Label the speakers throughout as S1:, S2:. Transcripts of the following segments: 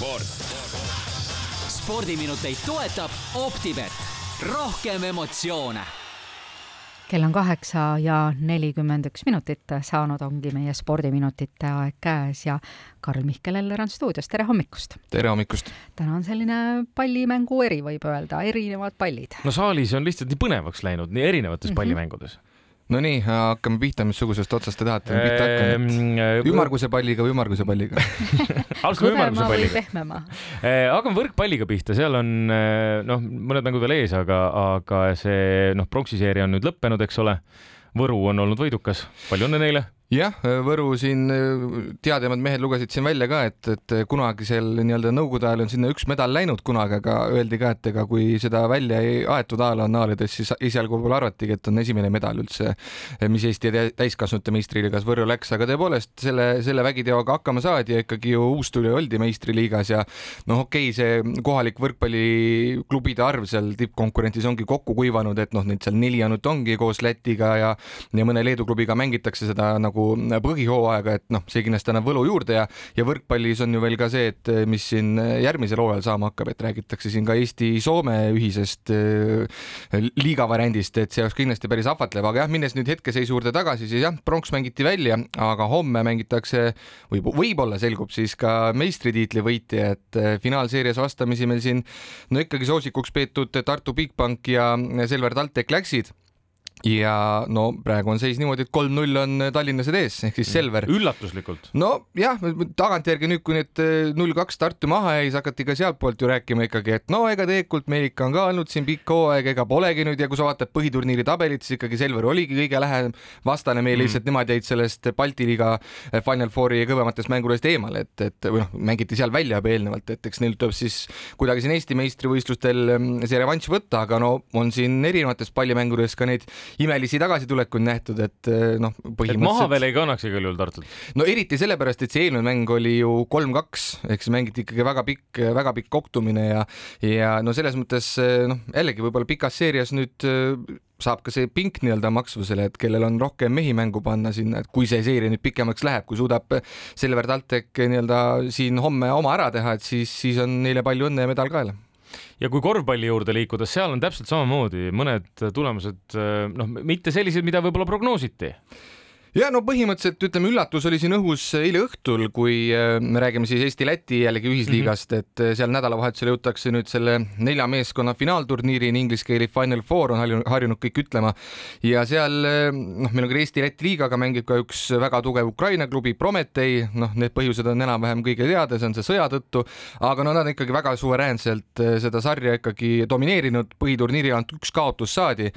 S1: sport.
S2: spordiminuteid toetab Optibet, rohkem emotsioone
S3: kell on kaheksa ja nelikümmend üks minutit saanud, ongi meie spordiminutite aeg käes ja Karl-Mihkel Eller on stuudios, tere hommikust!
S4: tere hommikust!
S3: täna on selline pallimängu eri, võib öelda, erinevad pallid.
S5: no saalis on lihtsalt nii põnevaks läinud, nii erinevates mm -hmm. pallimängudes
S4: Nonii, hakkame pihta, missugusest otsast te tahate pihta hakata ehm,? ümmarguse palliga või ümmarguse palliga
S5: alustame ümmarguse palliga. eh,? hakkame võrkpalliga pihta, seal on eh, noh, mõned mängud veel ees, aga, aga see noh, pronksiseeria on nüüd lõppenud, eks ole. Võru on olnud võidukas, palju õnne neile
S4: jah, Võru siin teadjamad mehed lugesid siin välja ka, et, et kunagisel nii-öelda nõukogude ajal on sinna üks medal läinud kunagi, aga öeldi ka, et ega kui seda välja ei aetud ajaloonaalidest, siis esialgu võib-olla arvatigi, et on esimene medal üldse, mis Eesti täiskasvanute meistriliigas Võrru läks, aga tõepoolest selle, selle vägiteoga hakkama saadi ja ikkagi ju uustulija oldi meistriliigas ja noh, okei okay,, see kohalik võrkpalliklubide arv seal tippkonkurentsis ongi kokku kuivanud, et noh, neid seal neli ainult ongi koos Lätiga ja, ja mõne Leedu klubiga mängitakse seda nagu nagu põhihooaega, et noh, see kindlasti annab võlu juurde ja, ja võrkpallis on ju veel ka see, et mis siin järgmisel hooajal saama hakkab, et räägitakse siin ka Eesti-Soome ühisest äh, liiga variandist, et see oleks kindlasti päris ahvatlev, aga jah, minnes nüüd hetkeseisu juurde tagasi, siis jah, pronks mängiti välja, aga homme mängitakse või võib-olla selgub siis ka meistritiitli võitja, et äh, finaalseerias vastamisi meil siin no ikkagi soosikuks peetud Tartu Bigbank ja Selver TalTech läksid ja no praegu on seis niimoodi, et kolm-null on tallinlased ees ehk siis Selver.
S5: üllatuslikult.
S4: nojah, tagantjärgi nüüd, kui nüüd eh, null-kaks Tartu maha jäi, siis hakati ka sealtpoolt ju rääkima ikkagi, et no ega tegelikult meil ikka on ka olnud siin pikk hooaeg, ega polegi nüüd ja kui sa vaatad põhiturniiri tabelit, siis ikkagi Selver oligi kõige lähem vastane meil mm. lihtsalt nemad jäid sellest Balti liiga eh, Final Fouri kõvematest mängudest eemale, et, et või noh, mängiti seal välja juba eelnevalt, et eks neil tuleb siis kuidagi siin Eesti meistrivõistlustel mm, see revanš võtta, aga no on siin erinevates pallimängudes ka neid imelisi tagasitulekuid nähtud, et eh, noh,
S5: põhimõtteliselt. maha veel ei kannaks igal juhul Tartut.
S4: no eriti sellepärast, et see eelmine mäng oli ju kolm-kaks, ehk siis mängiti ikkagi väga pikk, väga pikk kohtumine ja, ja no selles mõttes eh, noh, jällegi võib-olla pikas seerias nüüd eh, saab ka see pink nii-öelda maksvusele, et kellel on rohkem mehi mängu panna sinna, et kui see seeria nüüd pikemaks läheb, kui suudab Selver TalTech nii-öelda siin homme oma ära teha, et siis, siis on neile palju õnne ja medal kaela
S5: ja kui korvpalli juurde liikuda, seal on täpselt samamoodi mõned tulemused, noh, mitte sellised, mida võib-olla prognoositi
S4: ja no põhimõtteliselt ütleme, üllatus oli siin õhus eile õhtul, kui äh, me räägime siis Eesti-Läti jällegi ühisliigast, mhm. et äh, seal nädalavahetusel jõutakse nüüd selle nelja meeskonna finaalturniirini, inglise keeli Final Four on harjunud kõik ütlema. ja seal äh, noh, meil on ka Eesti-Läti liigaga mängib ka üks väga tugev Ukraina klubi Prometei, noh, need põhjused on enam-vähem kõige teada, see on see sõja tõttu, aga no nad on ikkagi väga suveräänselt seda sarja ikkagi domineerinud, põhiturniiril ainult üks kaotus saadi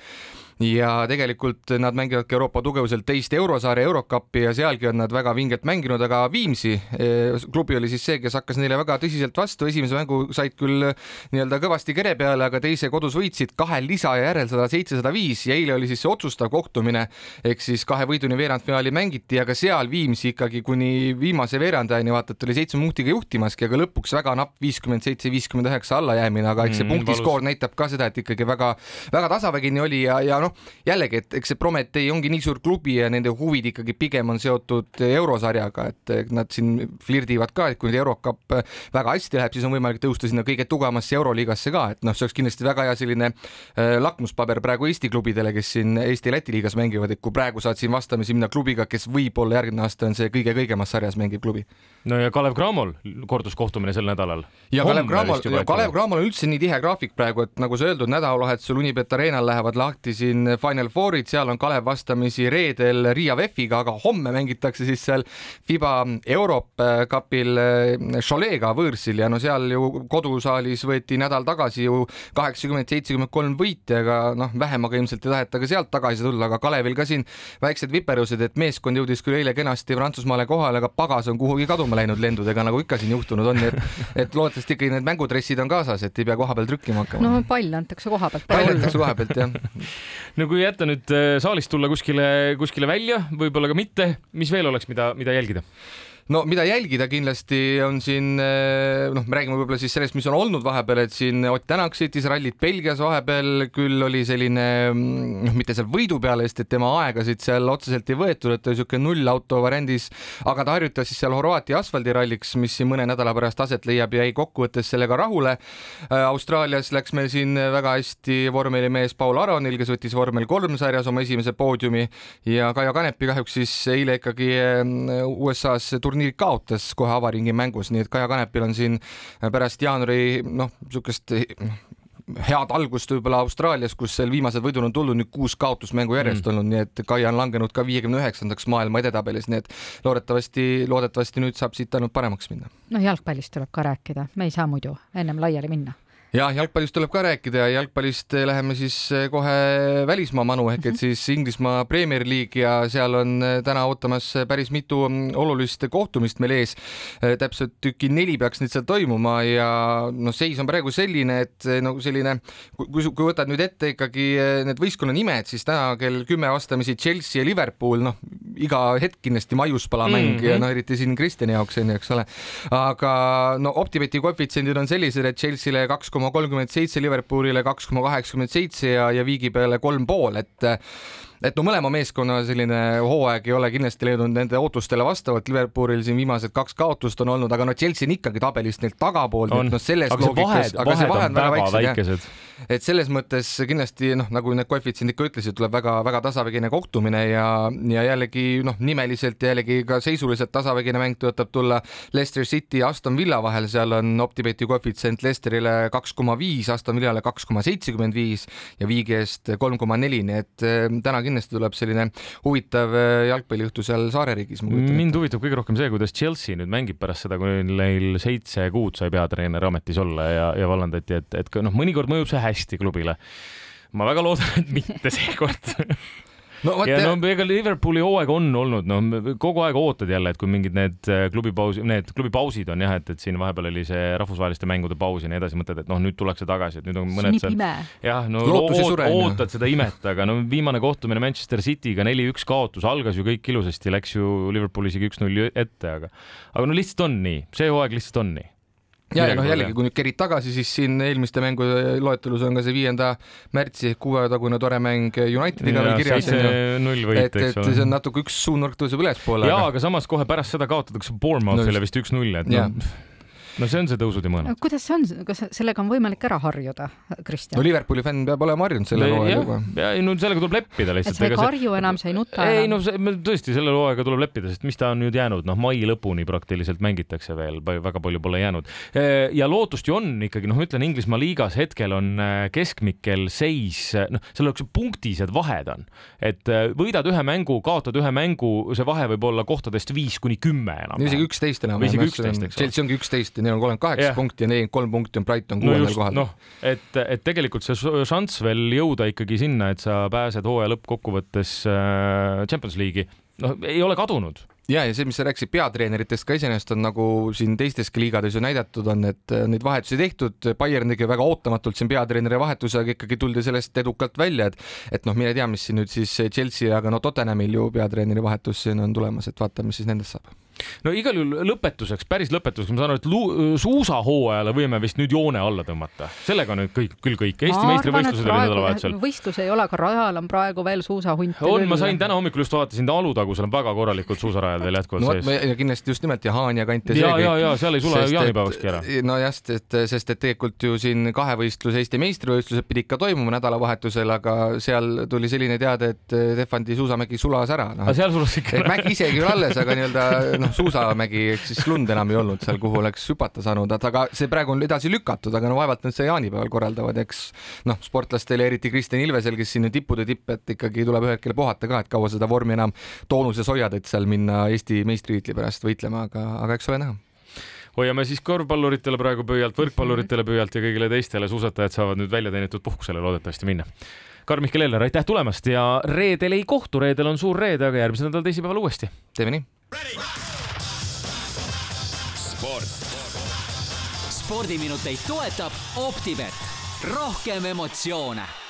S4: ja tegelikult nad mängivad ka Euroopa tugevuselt teist eurosarja Eurocup'i ja sealgi on nad väga vingelt mänginud, aga Viimsi eh, klubi oli siis see, kes hakkas neile väga tõsiselt vastu, esimese mängu said küll nii-öelda kõvasti kere peale, aga teise kodus võitsid kahe lisaja järel sada seitse, sada viis ja eile oli siis see otsustav kohtumine. Ehk siis kahe võiduni veerandfinaali mängiti, aga seal Viimsi ikkagi kuni viimase veerandajani vaata, et oli seitsme punktiga juhtimaski, aga lõpuks väga napp viiskümmend seitse, viiskümmend üheksa allajäämine, aga eks see mm, punktiskoor näitab ka seda, et ikkagi väga-väga tasavägine oli ja, ja noh, jällegi, et eks see Prometee ongi nii suur klubi ja nende huvid ikkagi pigem on seotud eurosarjaga, et nad siin flirdivad ka, et kui nüüd Eurocup väga hästi läheb, siis on võimalik tõusta sinna kõige tugevamasse euroliigasse ka, et noh, see oleks kindlasti väga hea selline äh, lakmuspaber praegu Eesti klubidele, kes siin Eesti-Läti liigas mängivad, et kui praegu saad siin vastamisi minna klubiga, kes võib-olla järgmine aasta on see kõige-kõigemas sarjas mängiv klubi.
S5: no ja Kalev Cramol kordus kohtumine sel nädalal.
S4: ja Kalev Cramol, Kalev Cramol on üldse nii tihe graafik praegu, et nagu sa öeldud, nädalavahetusel Unibet Arenal lähevad lahti siin siin Final Fourid, seal on Kalev vastamisi reedel Riia VEF-iga, aga homme mängitakse siis seal Fiba Europe Cupil eh, Cholet'ga võõrsil ja no seal ju kodusaalis võeti nädal tagasi ju kaheksakümmend, seitsekümmend kolm võiti, aga noh, vähemaga ilmselt ei taheta ka sealt tagasi tulla, aga Kalevil ka siin väiksed viperused, et meeskond jõudis küll eile kenasti Prantsusmaale kohale, aga pagas on kuhugi kaduma läinud lendudega, nagu ikka siin juhtunud on, et, et loodetavasti ikkagi need mängudressid on kaasas, et ei pea koha peal trükkima hakkama.
S3: no pall antakse koha pealt.
S4: pall antakse koha pealt, jah
S5: no kui jätta nüüd äh, saalist tulla kuskile, kuskile välja, võib-olla ka mitte, mis veel oleks, mida, mida jälgida?
S4: No mida jälgida kindlasti on siin noh, me räägime võib-olla siis sellest, mis on olnud vahepeal, et siin Ott Tänak sõitis rallit Belgias vahepeal, küll oli selline noh, mitte seal võidu peale, sest et tema aegasid seal otseselt ei võetud, et ta oli niisugune nullauto variandis, aga ta harjutas siis seal Horvaatia asfaldiralliks, mis siin mõne nädala pärast aset leiab ja jäi kokkuvõttes sellega rahule. Austraalias läks meil siin väga hästi vormelimees Paul Aronil, kes võttis vormel kolm sarjas oma esimese poodiumi ja Kaia Kanepi kahjuks siis eile ikkagi USA-s turniiri kaotas kohe avaringi mängus, nii et Kaja Kanepil on siin pärast jaanuari noh, niisugust head algust võib-olla Austraalias, kus seal viimased võidud on tulnud nüüd kuus kaotusmängu järjest mm. olnud, nii et Kaia on langenud ka viiekümne üheksandaks maailma edetabelis, nii et loodetavasti, loodetavasti nüüd saab siit ainult paremaks minna.
S3: no jalgpallist tuleb ka rääkida, me ei saa muidu ennem laiali minna
S4: ja jalgpallist tuleb ka rääkida ja jalgpallist läheme siis eh, kohe välismaa manu ehk et siis Inglismaa Premier League ja seal on eh, täna ootamas päris mitu mm, olulist kohtumist meil ees. Eh, täpselt tüki neli peaks nüüd seal toimuma ja noh, seis on praegu selline, et nagu selline, kui, kui võtad nüüd ette ikkagi need võistkonna nimed, siis täna kell kümme vastamisi Chelsea ja Liverpool, noh, iga hetk kindlasti maiuspalamäng mm -hmm. ja noh, eriti siin Kristjani jaoks on ju, eks ole. aga no Optibeti koefitsiendid on sellised, et Chelsea'le kaks koma kolmkümmend seitse, Liverpoolile kaks koma kaheksakümmend seitse ja, ja Viigi peale kolm pool, et et no mõlema meeskonna selline hooaeg ei ole kindlasti leidnud nende ootustele vastavalt, Liverpoolil siin viimased kaks kaotust on olnud, aga no Chelsea on ikkagi tabelist neilt tagapool, et noh, selles
S5: aga loogikas, aga see vahe on väga väiksed, väikesed
S4: et selles mõttes kindlasti noh, nagu need koefitsiendid ka ütlesid, tuleb väga-väga tasavägine kohtumine ja, ja jällegi noh, nimeliselt ja jällegi ka seisuliselt tasavägine mäng tõotab tulla Leicester City ja Aston Villa vahel, seal on OpTibeti koefitsient Leicesterile kaks koma viis, Aston Villale kaks koma seitsekümmend viis ja Viigi eest kolm koma neli, nii et eh, täna kindlasti tuleb selline huvitav eh, jalgpalliõhtu seal saareriigis.
S5: mind huvitab kõige rohkem see, kuidas Chelsea nüüd mängib pärast seda, kui neil seitse kuud sai peatreener ametis olla ja, ja vallandati, et, et noh, mõnikord mõjub see hästi klubile. ma väga loodan, et mitte seekord no, ja no ega Liverpooli hooaeg on olnud, no kogu aeg ootad jälle, et kui mingid need äh, klubipausi, need klubipausid on jah, et, et siin vahepeal oli see rahvusvaheliste mängude paus ja nii edasi, mõtled, et noh, nüüd tullakse tagasi, et nüüd on mõned
S3: seal.
S5: jah, no oot, ootad seda imet, aga no viimane kohtumine Manchester City'ga neli-üks kaotus, algas ju kõik ilusasti, läks ju Liverpool isegi üks-null ette, aga, aga no lihtsalt on nii, see hooaeg lihtsalt on nii
S4: ja, ja noh, jällegi, kui nüüd kerid tagasi, siis siin eelmiste mängude loetelus on ka see viienda märtsi ehk kuuetagune tore mäng Unitediga veel kirjas.
S5: et,
S4: et see on natuke üks suunurk tõuseb ülespoole.
S5: jaa, aga samas kohe pärast seda kaotatakse Bournemouthile vist üks-null, et noh no see on see tõusud ja mõõnad.
S3: kuidas see on, kas sellega on võimalik ära harjuda, Kristjan?
S4: no Liverpooli fänn peab olema harjunud selle hooajaga.
S5: ja ei no sellega tuleb leppida lihtsalt.
S3: et sa ei karju see... enam, sa ei nuta
S5: enam. ei no see, tõesti selle hooajaga tuleb leppida, sest mis ta on nüüd jäänud, noh, mai lõpuni praktiliselt mängitakse veel, väga palju pole jäänud. ja lootust ju on ikkagi, noh, ma ütlen Inglismaa liigas hetkel on äh, keskmikel seis, noh, seal on punktised vahed on, et võidad ühe mängu, kaotad ühe mängu, see vahe võib olla kohtadest viis kuni kümme enam.
S4: isegi üksteist enam.
S5: isegi üksteist, eks
S4: ole. Chelsea ongi üksteist neil on kolmkümmend kaheksa yeah. punkti ja nelikümmend kolm punkti on Brighton kuuendal no kohal.
S5: noh, et, et tegelikult see šanss veel jõuda ikkagi sinna, et sa pääsed hooaja lõppkokkuvõttes äh, Champions League'i, noh, ei ole kadunud
S4: ja, ja see, mis sa rääkisid peatreeneritest ka iseenesest on nagu siin teisteski liigades ju näidatud on, et äh, neid vahetusi tehtud, Bayern tegi väga ootamatult siin peatreeneri vahetusega ikkagi tuldi sellest edukalt välja, et et noh, mine tea, mis siin nüüd siis Chelsea, aga no Tottenhamil ju peatreeneri vahetus siin on tulemas, et vaatame, mis siis nendest saab
S5: no igal juhul lõpetuseks, päris lõpetuseks, ma saan aru, et suusahooajale võime vist nüüd joone alla tõmmata. sellega nüüd kõik, küll kõik. Eesti meistrivõistlused olid nädalavahetusel.
S3: võistlus ei ole, aga rajal on praegu veel suusahunt.
S5: on, ma sain täna hommikul just vaatasin Alutagusel on väga korralikud suusarajad veel jätkuvalt
S4: no, sees. ja kindlasti just nimelt ja Haanja kant
S5: ja see kõik. ja, ja seal ei sule jaanipäevakski ära.
S4: nojah, sest, sest et tegelikult ju siin kahevõistlus, Eesti meistrivõistlused pidid ka toimuma nädalavahetusel, aga seal tuli selline teade, et Tehvandi suusamägi sulas ära
S5: no.. aga seal sulas ikka
S4: ära? mägi isegi küll alles, aga nii-öelda noh, suusamägi ehk siis lund enam ei olnud seal, kuhu oleks hüpata saanud, aga see praegu on edasi lükatud, aga no vaevalt nad seda jaanipäeval korraldavad, eks. Noh, sportlastele, eriti Kristjan Ilvesel, kes siin tippude tipp, et ikkagi tuleb ühel hetkel puhata ka, et kaua seda vormi enam toonuses hoiad, et seal minna Eesti meistritiitli pärast võitlema, aga, aga eks ole näha.
S5: Hoiame siis korvpalluritele praegu pöialt, võrkpalluritele pöialt ja kõigile teistele. Suusatajad saavad nüüd välja teenitud puhkusele loodetavasti minna. Karl-Mihkel Eller, aitäh tulemast ja reedel ei kohtu, reedel on suur reede, aga järgmisel nädalal teisipäeval uuesti.
S4: teeme nii
S2: spordiminuteid toetab Optibet, rohkem emotsioone